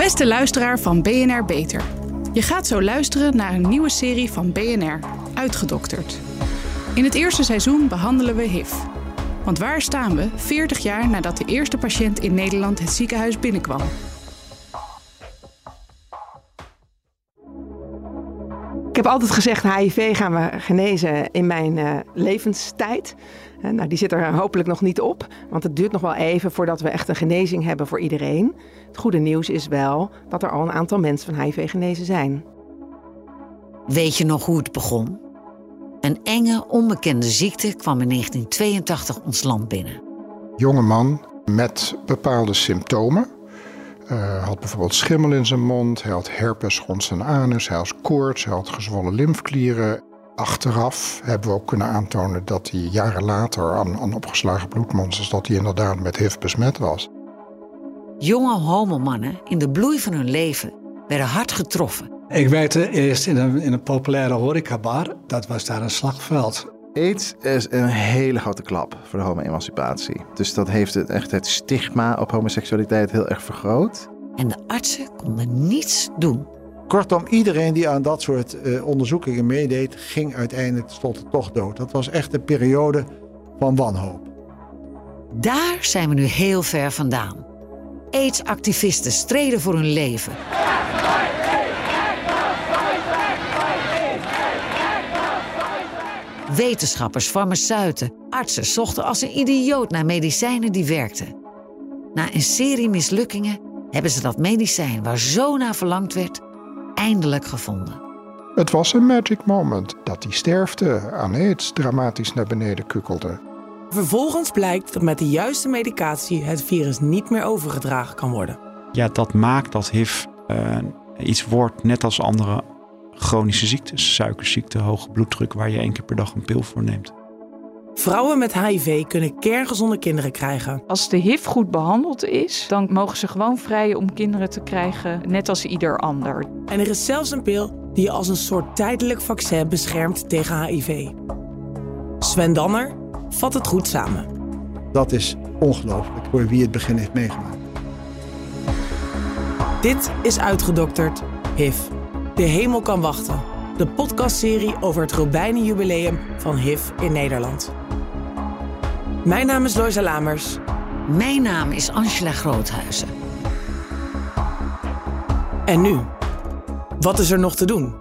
Beste luisteraar van BNR Beter. Je gaat zo luisteren naar een nieuwe serie van BNR, Uitgedokterd. In het eerste seizoen behandelen we HIV. Want waar staan we 40 jaar nadat de eerste patiënt in Nederland het ziekenhuis binnenkwam? Ik heb altijd gezegd, HIV gaan we genezen in mijn uh, levenstijd. Nou, die zit er hopelijk nog niet op, want het duurt nog wel even voordat we echt een genezing hebben voor iedereen. Het goede nieuws is wel dat er al een aantal mensen van HIV genezen zijn. Weet je nog hoe het begon? Een enge, onbekende ziekte kwam in 1982 ons land binnen. Jonge man met bepaalde symptomen. Uh, had bijvoorbeeld schimmel in zijn mond, hij had herpes rond zijn anus, hij had koorts, hij had gezwollen lymfklieren. Achteraf hebben we ook kunnen aantonen dat hij jaren later aan, aan opgeslagen bloedmonsters, dat hij inderdaad met HIV besmet was. Jonge homomannen in de bloei van hun leven werden hard getroffen. Ik werkte eerst in een, in een populaire horecabar. Dat was daar een slagveld. AIDS is een hele grote klap voor de homo-emancipatie. Dus dat heeft het, echt het stigma op homoseksualiteit heel erg vergroot. En de artsen konden niets doen. Kortom, iedereen die aan dat soort uh, onderzoekingen meedeed, ging uiteindelijk tenslotte toch dood. Dat was echt een periode van wanhoop. Daar zijn we nu heel ver vandaan. AIDS-activisten streden voor hun leven. Wetenschappers, farmaceuten, artsen zochten als een idioot naar medicijnen die werkten. Na een serie mislukkingen hebben ze dat medicijn waar zo naar verlangd werd, eindelijk gevonden. Het was een magic moment dat die sterfte aan aids dramatisch naar beneden kukkelde. Vervolgens blijkt dat met de juiste medicatie het virus niet meer overgedragen kan worden. Ja, dat maakt dat HIV uh, iets wordt net als andere chronische ziektes, suikerziekte, hoge bloeddruk, waar je één keer per dag een pil voor neemt. Vrouwen met HIV kunnen kerngezonde kinderen krijgen. Als de HIV goed behandeld is, dan mogen ze gewoon vrij om kinderen te krijgen, net als ieder ander. En er is zelfs een pil die je als een soort tijdelijk vaccin beschermt tegen HIV. Sven Danner vat het goed samen. Dat is ongelooflijk voor wie het begin heeft meegemaakt. Dit is uitgedokterd HIV. De hemel kan wachten. De podcastserie over het Robijnenjubileum van HIV in Nederland. Mijn naam is Loisa Lamers. Mijn naam is Angela Groothuizen. En nu? Wat is er nog te doen?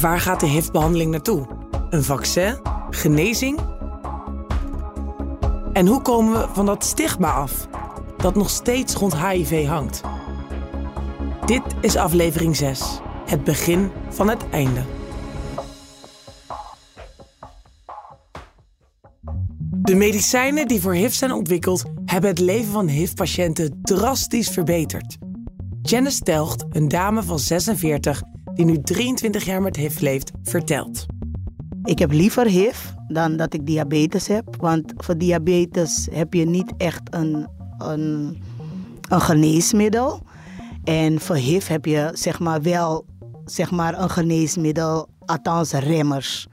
Waar gaat de HIV-behandeling naartoe? Een vaccin? Genezing? En hoe komen we van dat stigma af dat nog steeds rond HIV hangt? Dit is aflevering 6. Het begin van het einde. De medicijnen die voor HIV zijn ontwikkeld, hebben het leven van HIV-patiënten drastisch verbeterd. Janice Telgt, een dame van 46 die nu 23 jaar met HIV leeft, vertelt. Ik heb liever HIV dan dat ik diabetes heb. Want voor diabetes heb je niet echt een, een, een geneesmiddel. En voor HIV heb je zeg maar wel zeg maar een geneesmiddel, althans remmers.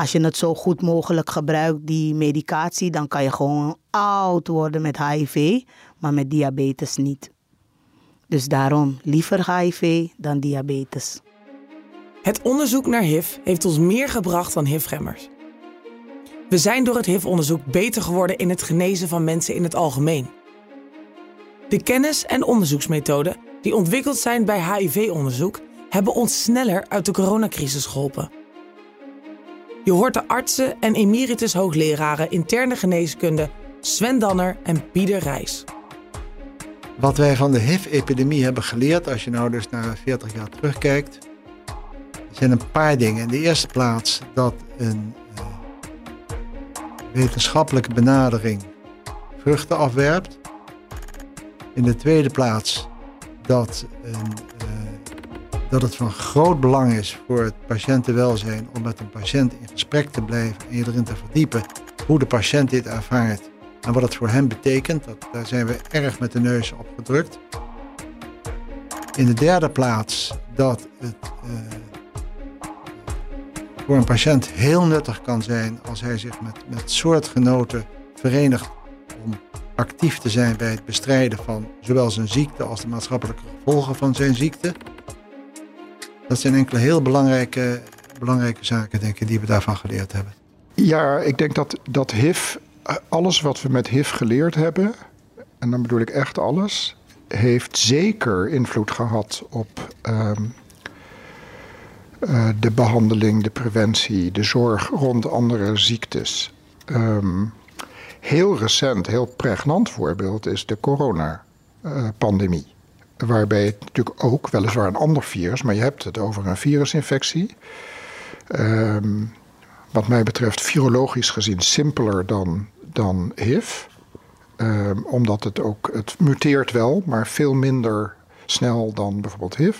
Als je het zo goed mogelijk gebruikt, die medicatie, dan kan je gewoon oud worden met HIV, maar met diabetes niet. Dus daarom liever HIV dan diabetes. Het onderzoek naar HIV heeft ons meer gebracht dan HIV-remmers. We zijn door het HIV-onderzoek beter geworden in het genezen van mensen in het algemeen. De kennis en onderzoeksmethoden die ontwikkeld zijn bij HIV-onderzoek hebben ons sneller uit de coronacrisis geholpen. Je hoort de artsen en emeritus hoogleraren interne geneeskunde Sven Danner en Pieter Rijs. Wat wij van de HIV-epidemie hebben geleerd, als je nou dus naar 40 jaar terugkijkt, zijn een paar dingen. In de eerste plaats dat een uh, wetenschappelijke benadering vruchten afwerpt. In de tweede plaats dat, een, uh, dat het van groot belang is voor het patiëntenwelzijn om met een patiënt in gesprek te blijven en je erin te verdiepen hoe de patiënt dit ervaart en wat het voor hem betekent. Dat, daar zijn we erg met de neus op gedrukt. In de derde plaats dat het uh, voor een patiënt heel nuttig kan zijn als hij zich met, met soortgenoten verenigt om actief te zijn bij het bestrijden van zowel zijn ziekte als de maatschappelijke gevolgen van zijn ziekte. Dat zijn enkele heel belangrijke, belangrijke zaken, denk ik, die we daarvan geleerd hebben. Ja, ik denk dat, dat HIV, alles wat we met HIV geleerd hebben, en dan bedoel ik echt alles, heeft zeker invloed gehad op ehm, eh, de behandeling, de preventie, de zorg rond andere ziektes. Ehm, heel recent, heel pregnant voorbeeld is de coronapandemie. Waarbij het natuurlijk ook, weliswaar een ander virus, maar je hebt het over een virusinfectie. Ehm, wat mij betreft virologisch gezien simpeler dan, dan HIV. Ehm, omdat het ook, het muteert wel, maar veel minder snel dan bijvoorbeeld HIV.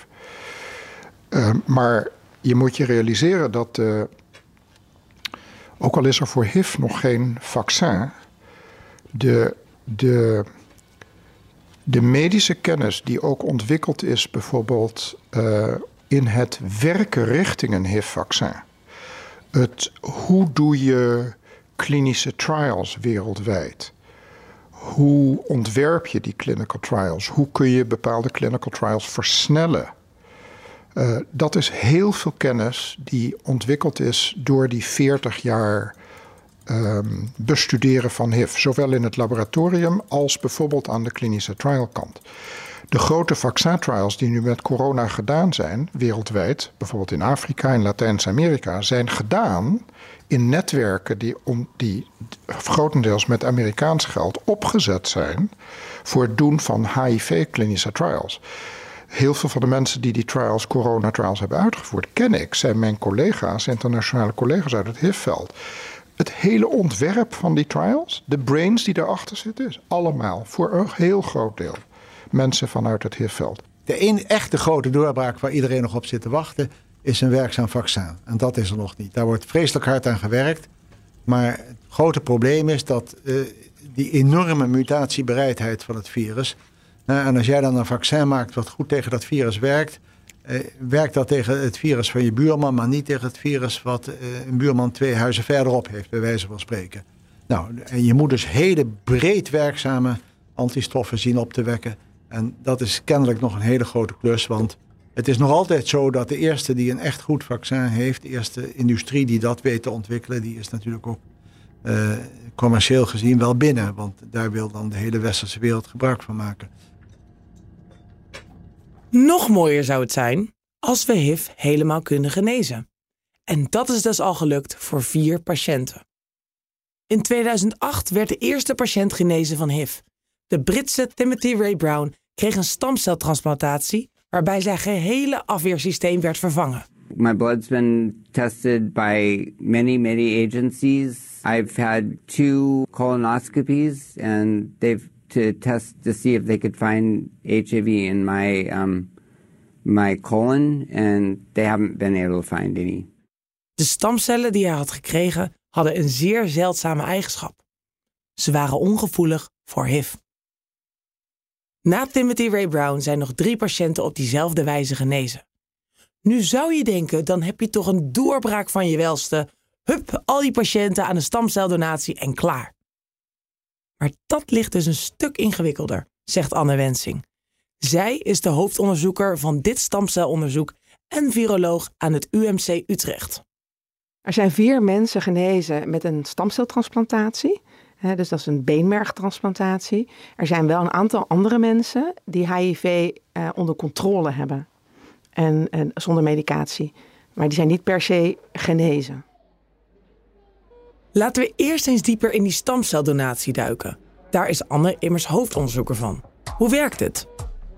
maar je moet je realiseren dat, ook al is er voor HIV nog geen vaccin, de, de, de medische kennis die ook ontwikkeld is, bijvoorbeeld uh, in het werken richting een HIV-vaccin. Het hoe doe je klinische trials wereldwijd? Hoe ontwerp je die clinical trials? Hoe kun je bepaalde clinical trials versnellen? Uh, dat is heel veel kennis die ontwikkeld is door die 40 jaar um, bestuderen van HIV. Zowel in het laboratorium als bijvoorbeeld aan de klinische trialkant. De grote vaccintrials die nu met corona gedaan zijn, wereldwijd, bijvoorbeeld in Afrika en Latijns-Amerika, zijn gedaan in netwerken die, om, die grotendeels met Amerikaans geld opgezet zijn voor het doen van HIV-klinische trials. Heel veel van de mensen die die trials, corona-trials hebben uitgevoerd, ken ik, zijn mijn collega's, internationale collega's uit het HIV-veld. Het hele ontwerp van die trials, de brains die daarachter zitten, is allemaal voor een heel groot deel mensen vanuit het HIV-veld. De één echte grote doorbraak waar iedereen nog op zit te wachten, is een werkzaam vaccin. En dat is er nog niet. Daar wordt vreselijk hard aan gewerkt. Maar het grote probleem is dat uh, die enorme mutatiebereidheid van het virus nou, en als jij dan een vaccin maakt wat goed tegen dat virus werkt, eh, werkt dat tegen het virus van je buurman, maar niet tegen het virus wat eh, een buurman twee huizen verderop heeft, bij wijze van spreken. Nou, en je moet dus hele breed werkzame antistoffen zien op te wekken. En dat is kennelijk nog een hele grote klus, want het is nog altijd zo dat de eerste die een echt goed vaccin heeft, de eerste industrie die dat weet te ontwikkelen, die is natuurlijk ook uh, commercieel gezien wel binnen. Want daar wil dan de hele westerse wereld gebruik van maken. Nog mooier zou het zijn als we HIV helemaal kunnen genezen. En dat is dus al gelukt voor vier patiënten. In 2008 werd de eerste patiënt genezen van HIV. De Britse Timothy Ray Brown kreeg een stamceltransplantatie waarbij zijn gehele afweersysteem werd vervangen. My blood's been tested by many, many agencies. I've had two colonoscopies and they've to test to see if they could find HIV in my um, my colon, and they haven't been able to find any. De stamcellen die hij had gekregen hadden een zeer zeldzame eigenschap. Ze waren ongevoelig voor HIV. Na Timothy Ray Brown zijn nog drie patiënten op diezelfde wijze genezen. Nu zou je denken, dan heb je toch een doorbraak van je welste. Hup, al die patiënten aan een stamceldonatie en klaar. Maar dat ligt dus een stuk ingewikkelder, zegt Anne Wensing. Zij is de hoofdonderzoeker van dit stamcelonderzoek en viroloog aan het UMC Utrecht. Er zijn vier mensen genezen met een stamceltransplantatie. dus dat is een beenmergtransplantatie. Er zijn wel een aantal andere mensen die HIV eh, onder controle hebben. En, en zonder medicatie. Maar die zijn niet per se genezen. Laten we eerst eens dieper in die stamceldonatie duiken. Daar is Anne immers hoofdonderzoeker van. Hoe werkt het?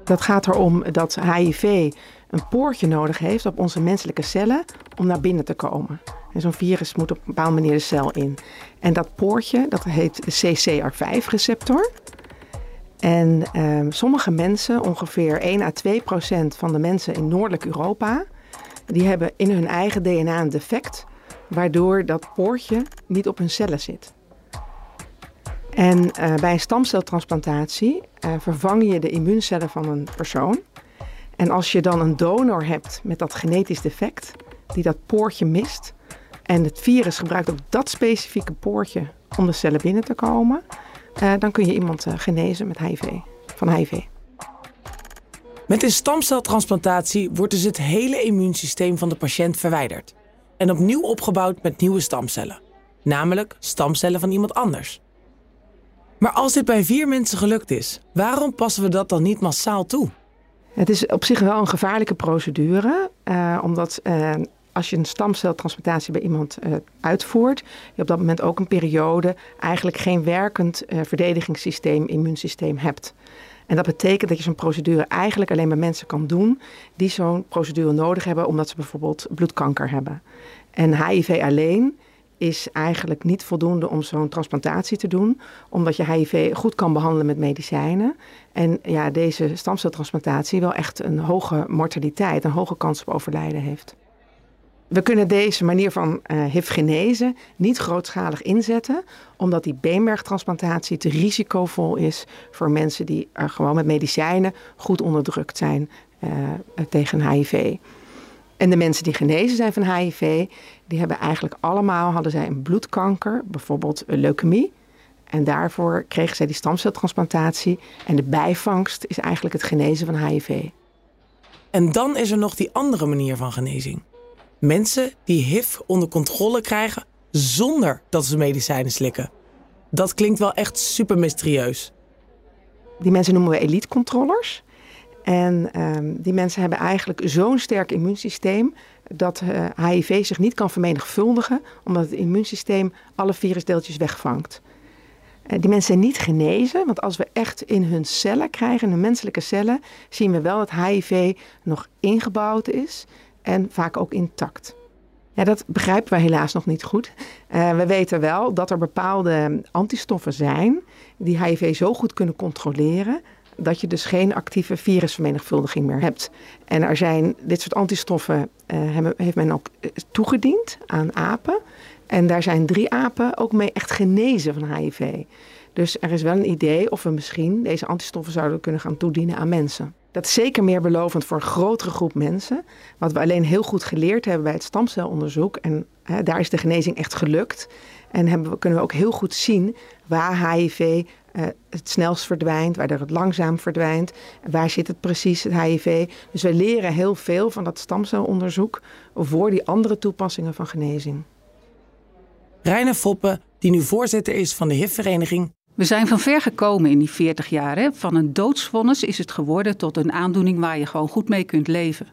Dat gaat erom dat HIV een poortje nodig heeft op onze menselijke cellen om naar binnen te komen. En zo'n virus moet op een bepaalde manier de cel in. En dat poortje, dat heet de CCR5-receptor. En ehm, sommige mensen, ongeveer 1 à 2 procent van de mensen in Noordelijk Europa, die hebben in hun eigen DNA een defect waardoor dat poortje niet op hun cellen zit. En uh, bij een stamceltransplantatie uh, vervang je de immuuncellen van een persoon. En als je dan een donor hebt met dat genetisch defect, die dat poortje mist, en het virus gebruikt ook dat specifieke poortje om de cellen binnen te komen, uh, dan kun je iemand genezen met HIV, van HIV. Met een stamceltransplantatie wordt dus het hele immuunsysteem van de patiënt verwijderd en opnieuw opgebouwd met nieuwe stamcellen, namelijk stamcellen van iemand anders. Maar als dit bij vier mensen gelukt is, waarom passen we dat dan niet massaal toe? Het is op zich wel een gevaarlijke procedure, uh, omdat uh, als je een stamceltransplantatie bij iemand uh, uitvoert, je op dat moment ook een periode eigenlijk geen werkend verdedigingssysteem, immuunsysteem hebt. En dat betekent dat je zo'n procedure eigenlijk alleen bij mensen kan doen die zo'n procedure nodig hebben omdat ze bijvoorbeeld bloedkanker hebben. En HIV alleen is eigenlijk niet voldoende om zo'n transplantatie te doen, omdat je HIV goed kan behandelen met medicijnen. En ja, deze stamceltransplantatie wel echt een hoge mortaliteit, een hoge kans op overlijden heeft. We kunnen deze manier van uh, niet grootschalig inzetten, omdat die beenmergtransplantatie te risicovol is voor mensen die gewoon met medicijnen goed onderdrukt zijn uh, tegen HIV. En de mensen die genezen zijn van HIV, die hebben eigenlijk allemaal hadden zij een bloedkanker, bijvoorbeeld een leukemie. En daarvoor kregen zij die stamceltransplantatie. En de bijvangst is eigenlijk het genezen van HIV. En dan is er nog die andere manier van genezing. Mensen die HIV onder controle krijgen zonder dat ze medicijnen slikken. Dat klinkt wel echt super mysterieus. Die mensen noemen we elite controllers. En um, die mensen hebben eigenlijk zo'n sterk immuunsysteem dat uh, eh, HIV zich niet kan vermenigvuldigen, omdat het immuunsysteem alle virusdeeltjes wegvangt. Uh, die mensen zijn niet genezen, want als we echt in hun cellen krijgen, in hun menselijke cellen, zien we wel dat HIV nog ingebouwd is en vaak ook intact. Ja, dat begrijpen we helaas nog niet goed. Uh, we weten wel dat er bepaalde antistoffen zijn die HIV zo goed kunnen controleren dat je dus geen actieve virusvermenigvuldiging meer hebt. En er zijn dit soort antistoffen, uh, heeft men ook eh, toegediend aan apen. En daar zijn drie apen ook mee echt genezen van HIV. Dus er is wel een idee of we misschien deze antistoffen zouden kunnen gaan toedienen aan mensen. Dat is zeker meer belovend voor een grotere groep mensen. Wat we alleen heel goed geleerd hebben bij het stamcelonderzoek. En hè, daar is de genezing echt gelukt. En hebben we, kunnen we ook heel goed zien waar HIV uh, het snelst verdwijnt, waar het langzaam verdwijnt. Waar zit het precies, het HIV? Dus we leren heel veel van dat stamcelonderzoek voor die andere toepassingen van genezing. Reine Foppe, die nu voorzitter is van de HIV-vereniging. We zijn van ver gekomen in die 40 jaar. Hè? Van een doodsvonnis is het geworden tot een aandoening waar je gewoon goed mee kunt leven.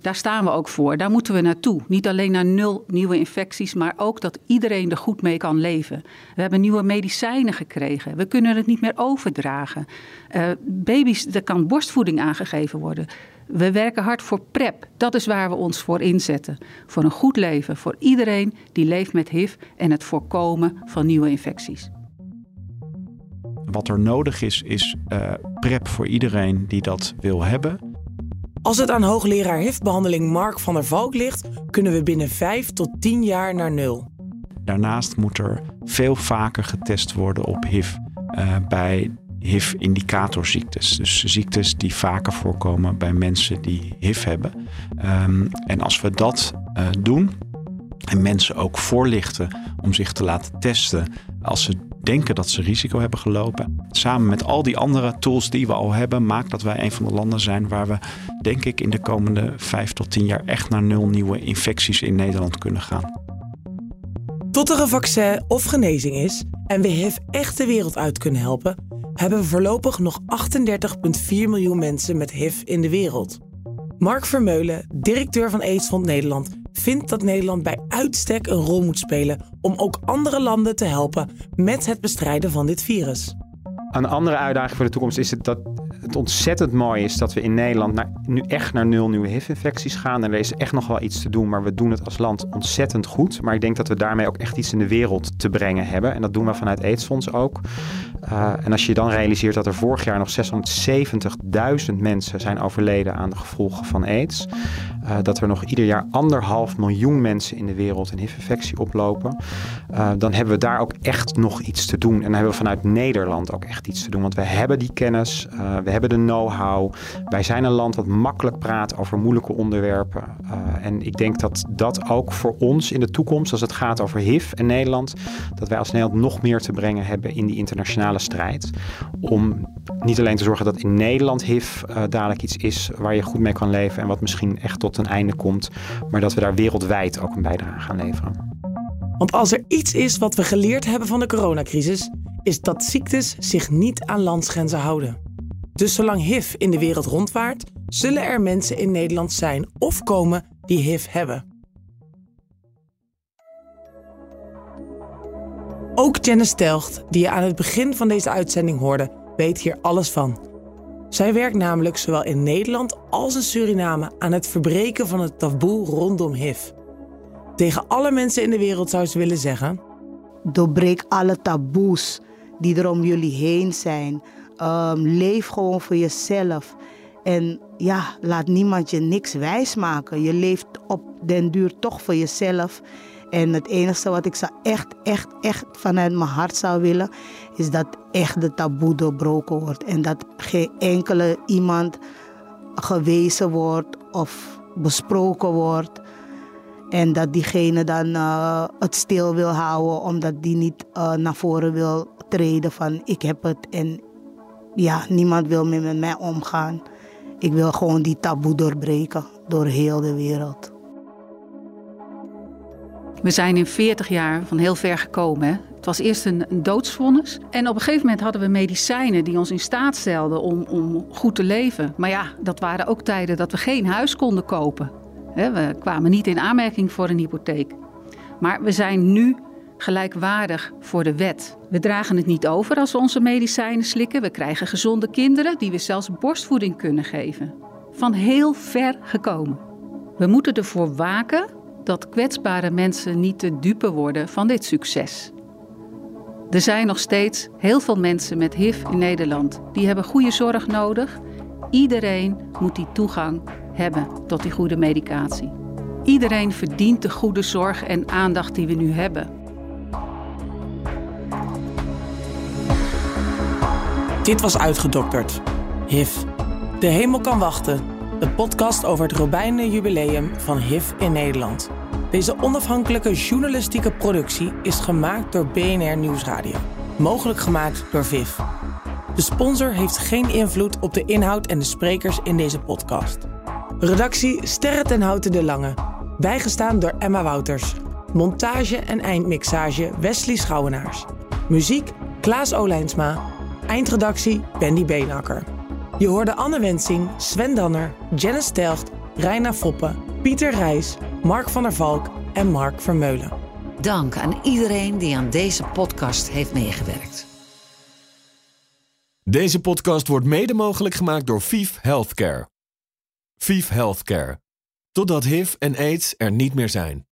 Daar staan we ook voor. Daar moeten we naartoe. Niet alleen naar nul nieuwe infecties, maar ook dat iedereen er goed mee kan leven. We hebben nieuwe medicijnen gekregen. We kunnen het niet meer overdragen. Uh, baby's, er kan borstvoeding aangegeven worden. We werken hard voor PrEP. Dat is waar we ons voor inzetten. Voor een goed leven voor iedereen die leeft met HIV en het voorkomen van nieuwe infecties. Wat er nodig is, is uh, PrEP voor iedereen die dat wil hebben. Als het aan hoogleraar HIV-behandeling Mark van der Valk ligt, kunnen we binnen 5 tot 10 jaar naar nul. Daarnaast moet er veel vaker getest worden op HIV uh, bij HIV-indicatorziektes. Dus ziektes die vaker voorkomen bij mensen die HIV hebben. Um, en als we dat uh, doen en mensen ook voorlichten om zich te laten testen als ze denken dat ze risico hebben gelopen. Samen met al die andere tools die we al hebben, maakt dat wij een van de landen zijn waar we, denk ik, in de komende vijf tot tien jaar echt naar nul nieuwe infecties in Nederland kunnen gaan. Tot er een vaccin of genezing is en we HIV echt de wereld uit kunnen helpen, hebben we voorlopig nog 38,4 miljoen mensen met HIV in de wereld. Mark Vermeulen, directeur van AIDS Nederland, vindt dat Nederland bij uitstek een rol moet spelen om ook andere landen te helpen met het bestrijden van dit virus. Een andere uitdaging voor de toekomst is het dat het ontzettend mooi is dat we in Nederland naar, nu echt naar nul nieuwe HIV-infecties gaan. En er is echt nog wel iets te doen, maar we doen het als land ontzettend goed. Maar ik denk dat we daarmee ook echt iets in de wereld te brengen hebben. En dat doen we vanuit AIDS-fonds ook. Uh, en als je dan realiseert dat er vorig jaar nog 670.000 mensen zijn overleden aan de gevolgen van AIDS. Uh, dat er nog ieder jaar anderhalf miljoen mensen in de wereld een HIV-infectie oplopen. Uh, dan hebben we daar ook echt nog iets te doen. En dan hebben we vanuit Nederland ook echt iets te doen. Want we hebben die kennis, we hebben hebben de know-how. Wij zijn een land wat makkelijk praat over moeilijke onderwerpen. Uh, en ik denk dat dat ook voor ons in de toekomst, als het gaat over HIV en Nederland, dat wij als Nederland nog meer te brengen hebben in die internationale strijd. Om niet alleen te zorgen dat in Nederland HIV uh, dadelijk iets is waar je goed mee kan leven en wat misschien echt tot een einde komt, maar dat we daar wereldwijd ook een bijdrage gaan leveren. Want als er iets is wat we geleerd hebben van de coronacrisis, is dat ziektes zich niet aan landsgrenzen houden. Dus zolang HIV in de wereld rondwaart, zullen er mensen in Nederland zijn of komen die HIV hebben. Ook Janice Telgt, die je aan het begin van deze uitzending hoorde, weet hier alles van. Zij werkt namelijk zowel in Nederland als in Suriname aan het verbreken van het taboe rondom HIV. Tegen alle mensen in de wereld zou ze willen zeggen: Doorbreek alle taboes die er om jullie heen zijn. Um, leef gewoon voor jezelf. En ja, laat niemand je niks wijsmaken. Je leeft op den duur toch voor jezelf. En het enige wat ik zou echt, echt, echt vanuit mijn hart zou willen, is dat echt de taboe doorbroken wordt. En dat geen enkele iemand gewezen wordt of besproken wordt. En dat diegene dan uh, het stil wil houden, omdat die niet uh, naar voren wil treden van ik heb het en ja, niemand wil meer met mij omgaan. Ik wil gewoon die taboe doorbreken door heel de wereld. We zijn in 40 jaar van heel ver gekomen. Het was eerst een, een doodsvonnis. En op een gegeven moment hadden we medicijnen die ons in staat stelden om, om goed te leven. Maar ja, dat waren ook tijden dat we geen huis konden kopen. We kwamen niet in aanmerking voor een hypotheek. Maar we zijn nu gelijkwaardig voor de wet. We dragen het niet over als we onze medicijnen slikken. We krijgen gezonde kinderen die we zelfs borstvoeding kunnen geven. Van heel ver gekomen. We moeten ervoor waken dat kwetsbare mensen niet te dupe worden van dit succes. Er zijn nog steeds heel veel mensen met HIV in Nederland. Die hebben goede zorg nodig. Iedereen moet die toegang hebben tot die goede medicatie. Iedereen verdient de goede zorg en aandacht die we nu hebben. Dit was uitgedokterd. HIV. De hemel kan wachten. De podcast over het Robijnen Jubileum van HIV in Nederland. Deze onafhankelijke journalistieke productie is gemaakt door BNR Nieuwsradio. Mogelijk gemaakt door VIV. De sponsor heeft geen invloed op de inhoud en de sprekers in deze podcast. Redactie Sterre ten Houten de Lange. Bijgestaan door Emma Wouters. Montage en eindmixage Wesley Schouwenaars. Muziek Klaas Olijnsma. Eindredactie Bendy Beenakker. Je hoorde Anne Wensing, Sven Danner, Janice Telgt, Reina Foppe, Pieter Rijs, Mark van der Valk en Mark Vermeulen. Dank aan iedereen die aan deze podcast heeft meegewerkt. Deze podcast wordt mede mogelijk gemaakt door Vief Healthcare. Vief Healthcare. Totdat HIV en AIDS er niet meer zijn.